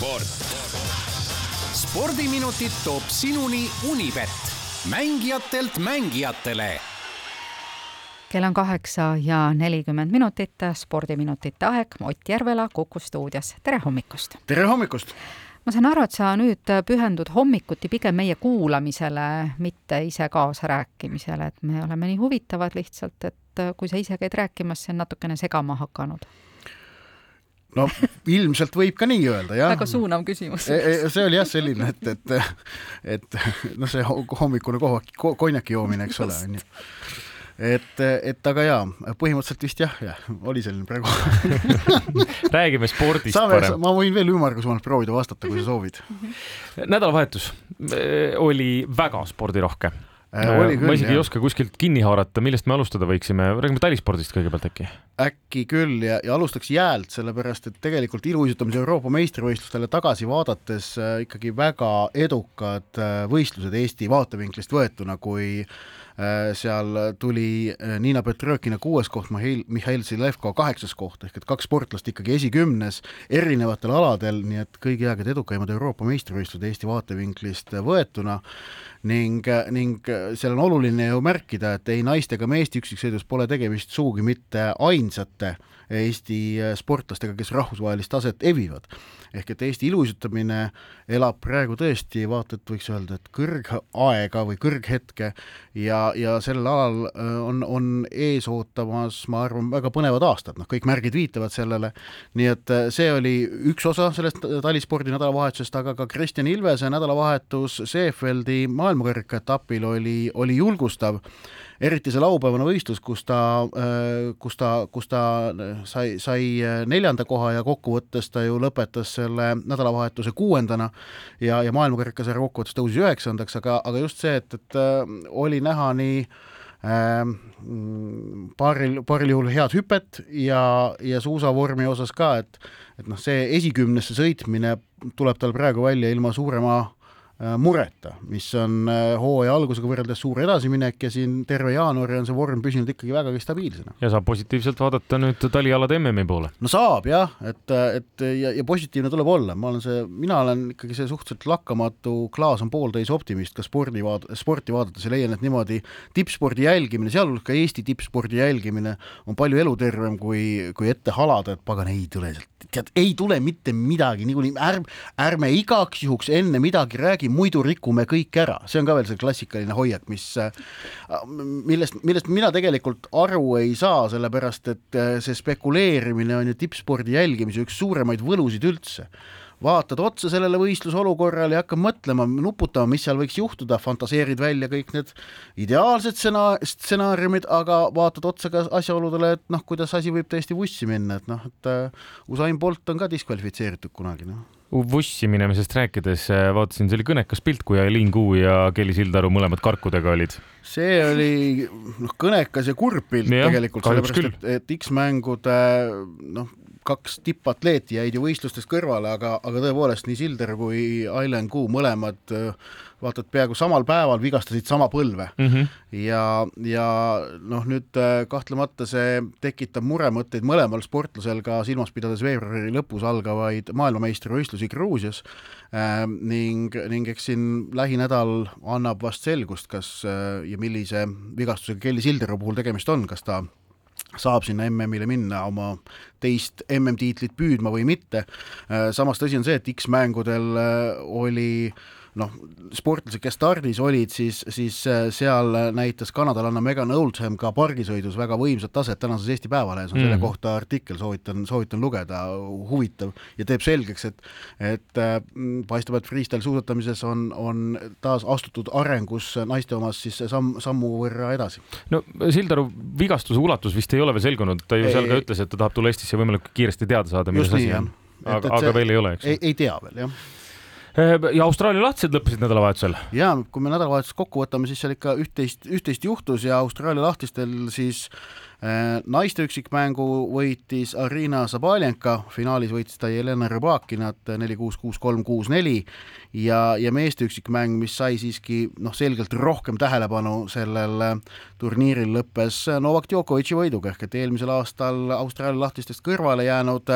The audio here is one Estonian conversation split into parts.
sport. spordiminutid toob sinuni Unibet, mängijatelt mängijatele. Kell on kaheksa ja nelikümmend minutit, spordiminutite aeg, Ott Järvela Kuku stuudios, tere hommikust! tere hommikust! ma saan aru, et sa nüüd pühendud hommikuti pigem meie kuulamisele, mitte ise kaasarääkimisele, et me oleme nii huvitavad lihtsalt, et kui sa ise käid rääkimas, see on natukene segama hakanud no ilmselt võib ka nii öelda, jah. väga suunav küsimus. see oli jah selline, et, et, et noh, see hommikune kohvak, konjaki joomine, eks ole, onju et, et aga jaa, põhimõtteliselt vist jah, jah, oli selline praegu räägime spordist Saame, parem. ma võin veel ümmargusemalt proovida vastata, kui sa soovid. nädalavahetus eh, oli väga spordirohke oli küll, ma isegi jah. ei oska kuskilt kinni haarata, millest me alustada võiksime, räägime talispordist kõigepealt äkki? äkki küll ja, ja alustaks jäält, sellepärast et tegelikult iluuisutamise Euroopa meistrivõistlustele tagasi vaadates äh, ikkagi väga edukad äh, võistlused Eesti vaatevinklist võetuna, kui äh, seal tuli äh, Niina Petrõkina kuues koht, Mihhail, Mihhail Zilevko kaheksas koht, ehk et kaks sportlast ikkagi esikümnes erinevatel aladel, nii et kõigi aegade edukaimad Euroopa meistrivõistlused Eesti vaatevinklist võetuna ning, ning seal on oluline ju märkida, et ei naiste ega meeste üksiksõidus pole tegemist sugugi mitte ainsate Eesti sportlastega, kes rahvusvahelist taset evivad. ehk et Eesti iluuisutamine elab praegu tõesti vaata et võiks öelda, et kõrgaega või kõrghetke ja, ja sellel alal äh, on, on ees ootamas, ma arvan, väga põnevad aastad, noh, kõik märgid viitavad sellele, nii et äh, see oli üks osa sellest talispordi nädalavahetusest, aga ka Kristjan Ilvese nädalavahetus Seefeldi maailmakarika etapil oli, oli julgustav. Eriti see laupäevane võistlus, kus ta, kus ta, kus ta sai, sai neljanda koha ja kokkuvõttes ta ju lõpetas selle nädalavahetuse kuuendana ja, ja maailmakarikasarja kokkuvõttes tõusis üheksandaks, aga, aga just see, et, et oli näha nii äh, paaril, paaril juhul head hüpet ja, ja suusavormi osas ka, et et noh, see esikümnesse sõitmine tuleb tal praegu välja ilma suurema äh, mureta, mis on äh, hooaja algusega võrreldes suur edasiminek ja siin terve jaanuari on see vorm püsinud ikkagi vägagi stabiilsena. ja saab positiivselt vaadata nüüd talialade MM-i poole. no saab jah, et, et ja, ja positiivne tuleb olla, ma olen see, mina olen ikkagi see suhteliselt lakkamatu klaas on pooltäis optimist ka spordi vaad-, sporti vaadates ja leian, et niimoodi tippspordi jälgimine, sealhulgas ka Eesti tippspordi jälgimine on palju elutervem kui, kui ette halada, et pagan, ei tule sealt, tead, ei tule mitte midagi, niikuinii ärme, ärme igaks juhuks enne midagi räägi, muidu rikume kõik ära, see on ka veel see klassikaline hoiak, mis, millest, millest mina tegelikult aru ei saa, sellepärast et see spekuleerimine on ju tippspordi jälgimise üks suuremaid võlusid üldse vaatad otsa sellele võistluse olukorrale ja hakkad mõtlema, nuputama, mis seal võiks juhtuda, fantaseerid välja kõik need ideaalsed stsenaar-, stsenaariumid, aga vaatad otsa ka asjaoludele, et noh, kuidas asi võib täiesti vussi minna, et noh, et uh, Usain Bolt on ka diskvalifitseeritud kunagi, noh vussi minemisest rääkides vaatasin, see oli kõnekas pilt, kui Aliin Kuu ja Kelly Sildaru mõlemad karkudega olid. see oli noh, kõnekas ja kurb pilt ja, tegelikult, sellepärast et, et X-mängude noh, kaks tippatleeti jäid ju võistlustest kõrvale, aga, aga tõepoolest nii Silder kui Ailen Kuu mõlemad vaata et peaaegu samal päeval vigastasid sama põlve mm. -hmm. ja, ja noh, nüüd kahtlemata see tekitab muremõtteid mõlemal sportlasel ka silmas pidades veebruari lõpus algavaid maailmameistrivõistlusi Gruusias äh, ning, ning eks siin lähinädal annab vast selgust, kas äh, ja millise vigastusega Kelly Silderu puhul tegemist on, kas ta saab sinna MM-ile minna oma teist MM-tiitlit püüdma või mitte. samas tõsi on see, et X-mängudel oli noh, sportlased, kes stardis olid, siis, siis seal näitas kanadalanna Megan Oldham ka pargisõidus väga võimsat taset, tänases Eesti Päevalehes on mm. selle kohta artikkel, soovitan, soovitan lugeda, huvitav ja teeb selgeks, et et äh, paistab, et freestyle suusatamises on, on taas astutud arengus naiste omas siis samm, sammu võrra edasi. no Sildaru vigastuse ulatus vist ei ole veel selgunud, ta ju ei, seal ka ütles, et ta tahab tulla Eestisse võimalikult kiiresti teada saada, milles asi on. aga, aga veel ei ole, eks? ei, ei tea veel, jah ja Austraalia lahtised lõppesid nädalavahetusel. ja kui me nädalavahetust kokku võtame, siis seal ikka üht-teist, üht-teist juhtus ja Austraalia lahtistel siis naiste üksikmängu võitis Arina Zabaljenka, finaalis võitis ta Jelena Rõbakinat neli, kuus, kuus, kolm, kuus, neli ja, ja meeste üksikmäng, mis sai siiski noh, selgelt rohkem tähelepanu sellel turniiril, lõppes Novak Djokovic'i võiduga, ehk et eelmisel aastal Austraalia lahtistest kõrvale jäänud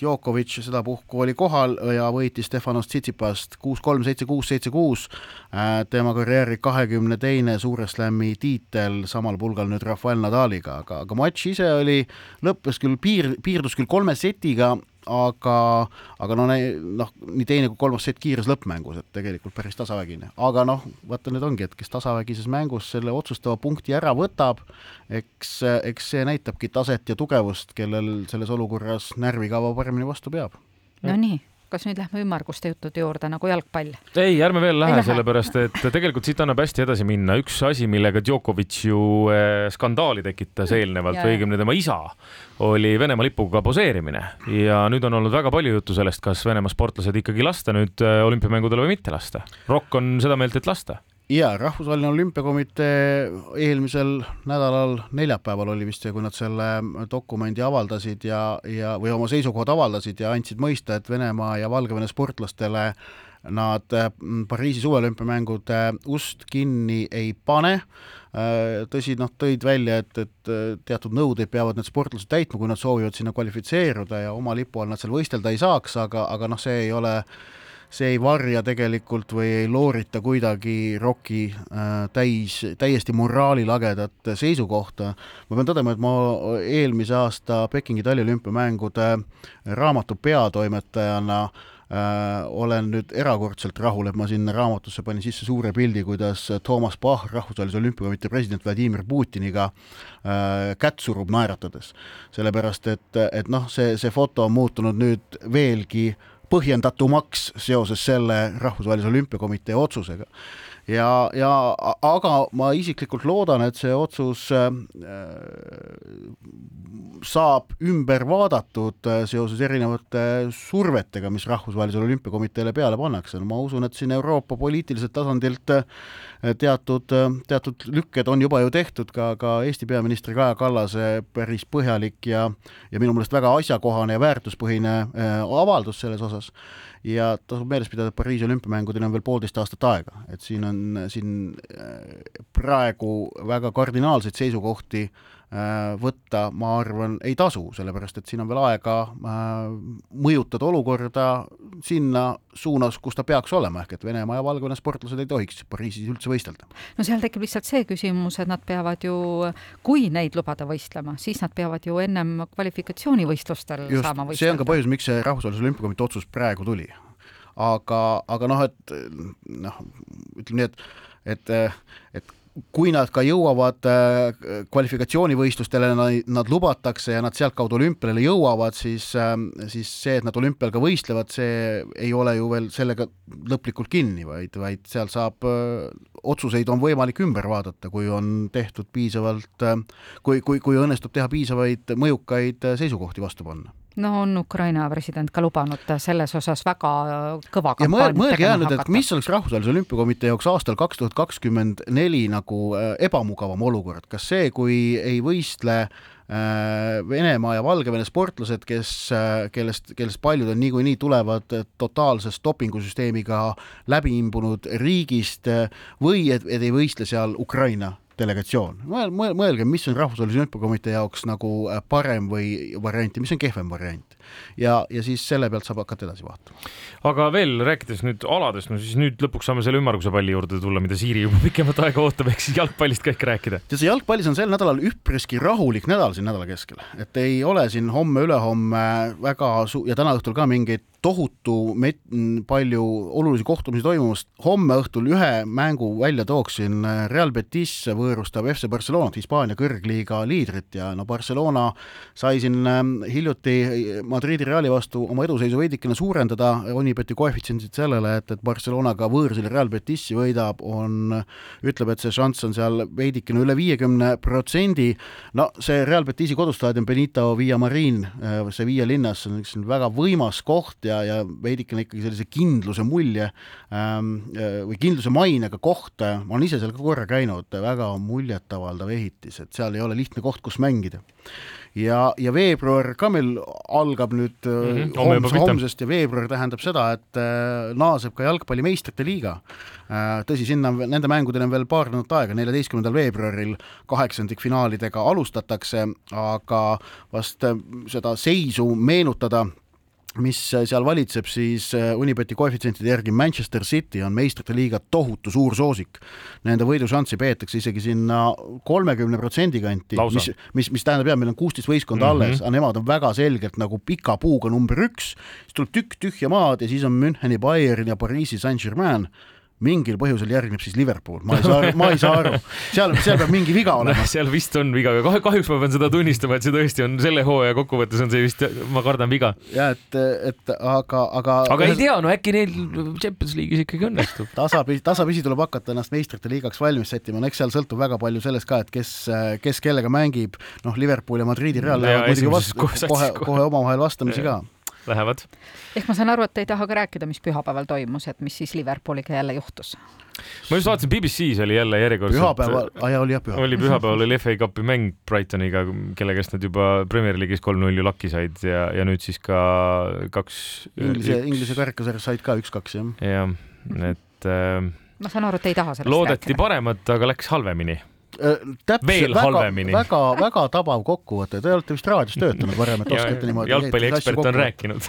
Djokovic sedapuhku oli kohal ja võitis Stefanos Tsitsipast kuus-kolm, seitse-kuus, seitse-kuus. tema karjääri kahekümne teine Suure Slami tiitel samal pulgal nüüd Rafael Nadaliga, aga, aga matš ise oli, lõppes küll piir, piirdus küll kolme setiga, aga, aga no noh, nii teine kui kolmas sett kiires lõppmängus, et tegelikult päris tasavägine, aga noh, vaata nüüd ongi, et kes tasavägises mängus selle otsustava punkti ära võtab, eks, eks see näitabki taset ja tugevust, kellel selles olukorras närvikava paremini vastu peab. Nonii kas nüüd lähme ümmarguste juttude juurde nagu jalgpall? ei, ärme veel lähe, sellepärast et tegelikult siit annab hästi edasi minna. üks asi, millega Djokovic ju eh, skandaali tekitas eelnevalt või õigemini tema isa, oli Venemaa lipuga poseerimine ja nüüd on olnud väga palju juttu sellest, kas Venemaa sportlased ikkagi lasta nüüd eh, olümpiamängudele või mitte lasta. Rokk on seda meelt, et lasta jaa, Rahvusvaheline Olümpiakomitee eelmisel nädalal, neljapäeval oli vist see, kui nad selle dokumendi avaldasid ja, ja, või oma seisukohad avaldasid ja andsid mõista, et Venemaa ja Valgevene sportlastele nad mm, Pariisi suveolümpiamängude ust kinni ei pane. Äh, tõsi, noh, tõid välja, et, et teatud nõudeid peavad need sportlased täitma, kui nad soovivad sinna kvalifitseeruda ja oma lipu all nad seal võistelda ei saaks, aga, aga noh, see ei ole see ei varja tegelikult või ei loorita kuidagi ROK-i äh, täis, täiesti moraalilagedat seisukohta. ma pean tõdema, et ma eelmise aasta Pekingi taliolümpiamängude raamatu peatoimetajana äh, olen nüüd erakordselt rahul, et ma sinna raamatusse panin sisse suure pildi, kuidas Toomas Bach, Rahvusvahelise Olümpiakomitee president Vladimir Putiniga äh, kätt surub naeratades. sellepärast, et, et noh, see, see foto on muutunud nüüd veelgi äh, põhjendatumaks seoses selle Rahvusvahelise Olümpiakomitee otsusega. Ja, ja aga ma isiklikult loodan, et see otsus äh, saab ümber vaadatud äh, seoses erinevate survetega, mis Rahvusvahelisele Olümpiakomiteele peale pannakse. no ma usun, et siin Euroopa poliitiliselt tasandilt äh, teatud, teatud lükked on juba ju tehtud, ka, ka Eesti peaministri Kaja Kallase päris põhjalik ja ja minu meelest väga asjakohane ja väärtuspõhine avaldus selles osas ja tasub meeles pidada, et Pariisi olümpiamängudeni on veel poolteist aastat aega, et siin on siin äh, praegu väga kardinaalseid seisukohti äh, võtta, ma arvan, ei tasu, sellepärast et siin on veel aega äh, mõjutada olukorda sinna suunas, kus ta peaks olema, ehk et Venemaa ja Valgevene sportlased ei tohiks Pariisis üldse võistelda. no seal tekib lihtsalt see küsimus, et nad peavad ju, kui neid lubada võistlema, siis nad peavad ju ennem kvalifikatsioonivõistlustel Just, saama võistelda. see on ka põhjus, miks see Rahvusvahelise Olümpiakomitee otsus praegu tuli aga, aga noh, et noh, ütleme nii, et, et, et kui nad ka jõuavad äh, kvalifikatsioonivõistlustele, nad lubatakse ja nad sealtkaudu olümpiale jõuavad, siis, äh, siis see, et nad olümpial ka võistlevad, see ei ole ju veel sellega lõplikult kinni, vaid, vaid seal saab, äh, otsuseid on võimalik ümber vaadata, kui on tehtud piisavalt, kui, kui, kui õnnestub teha piisavaid mõjukaid seisukohti vastu panna no on Ukraina president ka lubanud selles osas väga kõva kampaaniat mõelge nüüd, et mis oleks Rahvusvahelise Olümpiakomitee jaoks aastal kaks tuhat kakskümmend neli nagu äh, ebamugavam olukord, kas see, kui ei võistle äh, Venemaa ja Valgevene sportlased, kes, äh, kellest, kellest paljud on niikuinii tulevad totaalsest dopingusüsteemiga läbi imbunud riigist või et, et ei võistle seal Ukraina delegatsioon, mõelge, mis on Rahvusvahelise Olümpiakomitee jaoks nagu äh, parem või variant ja mis on kehvem variant. Ja, ja siis selle pealt saab hakata edasi vaatama. aga veel rääkides nüüd aladest, no siis nüüd lõpuks saame selle ümmarguse palli juurde tulla, mida Siiri juba pikemat aega ootab, ehk siis jalgpallist ka ikka rääkida. tead, see jalgpallis on sel nädalal üpriski rahulik nädal siin nädala keskel, et ei ole siin homme-ülehomme väga su- ja täna õhtul ka mingeid tohutu met-, palju olulisi kohtumisi toimumas. homme õhtul ühe mängu välja tooksin, Real Betis võõrustab FC Barcelonat, Hispaania kõrgliiga liidrit ja no Barcelona sai siin ähm, hiljuti Madridi Reali vastu oma eduseisu veidikene suurendada, Onibeti koefitsiendid sellele, et, et Barcelonaga võõrsil Real Betissi võidab, on, ütleb, et see šanss on seal veidikene üle viiekümne protsendi. no see Real Betissi kodustaadion Benito Villamarin, Sevilla linnas, on üks väga võimas koht ja, ja veidikene ikkagi sellise kindluse mulje ähm, või kindluse mainega koht, ma olen ise seal ka korra käinud, väga muljetavaldav ehitis, et seal ei ole lihtne koht, kus mängida. Ja, ja veebruar ka meil algab nüüd mm -hmm, homs, homsest ja veebruar tähendab seda, et äh, naaseb ka jalgpalli meistrite liiga äh,. tõsi, sinna, nende mängudeni on veel paar nädalat aega, neljateistkümnendal veebruaril kaheksandikfinaalidega alustatakse, aga vast äh, seda seisu meenutada mis seal valitseb, siis äh, Unibeti koefitsientide järgi Manchester City on meistrite liiga tohutu suur soosik. Nende võidušanssi peetakse isegi sinna kolmekümne protsendi kanti, mis, mis, mis tähendab jah, meil on kuusteist võistkonda mm -hmm. alles, aga nemad on väga selgelt nagu pika puuga number üks, siis tuleb tükk tühja maad ja siis on Müncheni Bayern ja Pariisi Saint-Germain mingil põhjusel järgneb siis Liverpool, ma ei saa aru, ma ei saa aru, seal, seal peab mingi viga olema no,. seal vist on viga, aga kahjuks ma pean seda tunnistama, et see tõesti on selle hooaja kokkuvõttes on see vist, ma kardan viga. ja et, et aga, aga. aga ei tea, no äkki neil Champions League'is ikkagi õnnestub. tasapisi, tasapisi tuleb hakata ennast meistrite liigaks valmis sättima, no eks seal sõltub väga palju sellest ka, et kes, kes kellega mängib, noh, Liverpool ja Madridi Real lähevad muidugi vastu, kohe, kohe omavahel vastamisi ka lähevad. ehk ma saan aru, et te ei taha ka rääkida, mis pühapäeval toimus, et mis siis Liverpooliga jälle juhtus? ma just vaatasin, BBC-s oli jälle järjekordselt. pühapäeval, aa jaa, oli jah pühapäeval. oli pühapäeval oli FA Cupi mäng Brightoniga, kelle käest nad juba Premier League'is kolm-null ju lakki said ja, ja nüüd siis ka kaks. Inglise, Inglise karikasarjas said ka üks-kaks jah. jah, et äh, ma saan aru, et ei taha sellest loodeti rääkida. paremat, aga läks halvemini Äh, täpselt, väga, väga, väga tabav kokkuvõte, te olete vist raadios töötanud varem, et oskate niimoodi jalgpalliekspert on rääkinud.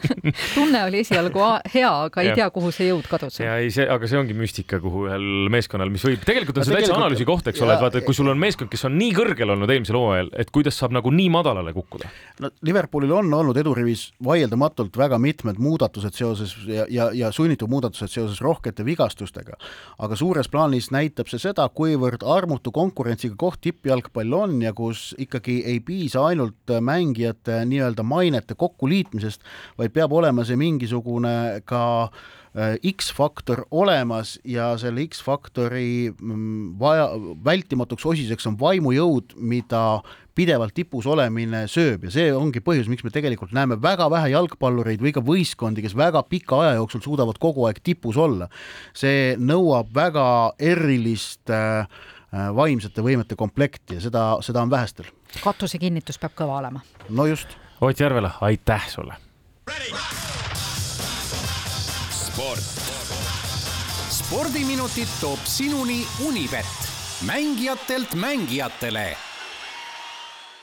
tunne oli esialgu hea, aga ei tea, kuhu see jõud kadus. ja ei, see, aga see ongi müstika, kuhu ühel meeskonnal, mis võib, tegelikult on see täitsa analüüsi koht, eks ole, et vaata, et kui sul on meeskond, kes on nii kõrgel olnud eelmisel hooajal, et kuidas saab nagu nii madalale kukkuda? no Liverpoolil on olnud edurivis vaieldamatult väga mitmed muudatused seoses ja, ja, ja sunnitud muudatused seoses rohkete vigastustega, aga suures plaanis näitab see seda, kuivõrd armutu tohutu konkurentsiga koht tippjalgpall on ja kus ikkagi ei piisa ainult mängijate nii-öelda mainete kokkuliitmisest, vaid peab olema see mingisugune ka äh, X-faktor olemas ja selle X-faktori mm, vaja, vältimatuks osiseks on vaimujõud, mida pidevalt tipus olemine sööb ja see ongi põhjus, miks me tegelikult näeme väga vähe jalgpallureid või ka võistkondi, kes väga pika aja jooksul suudavad kogu aeg tipus olla. see nõuab väga erilist äh, vaimsete võimete komplekti ja seda, seda on vähestel. katuse kinnitus peab kõva olema. no just. Ott Järvela, aitäh sulle. sport. spordiminutid toob sinuni Unibet, mängijatelt mängijatele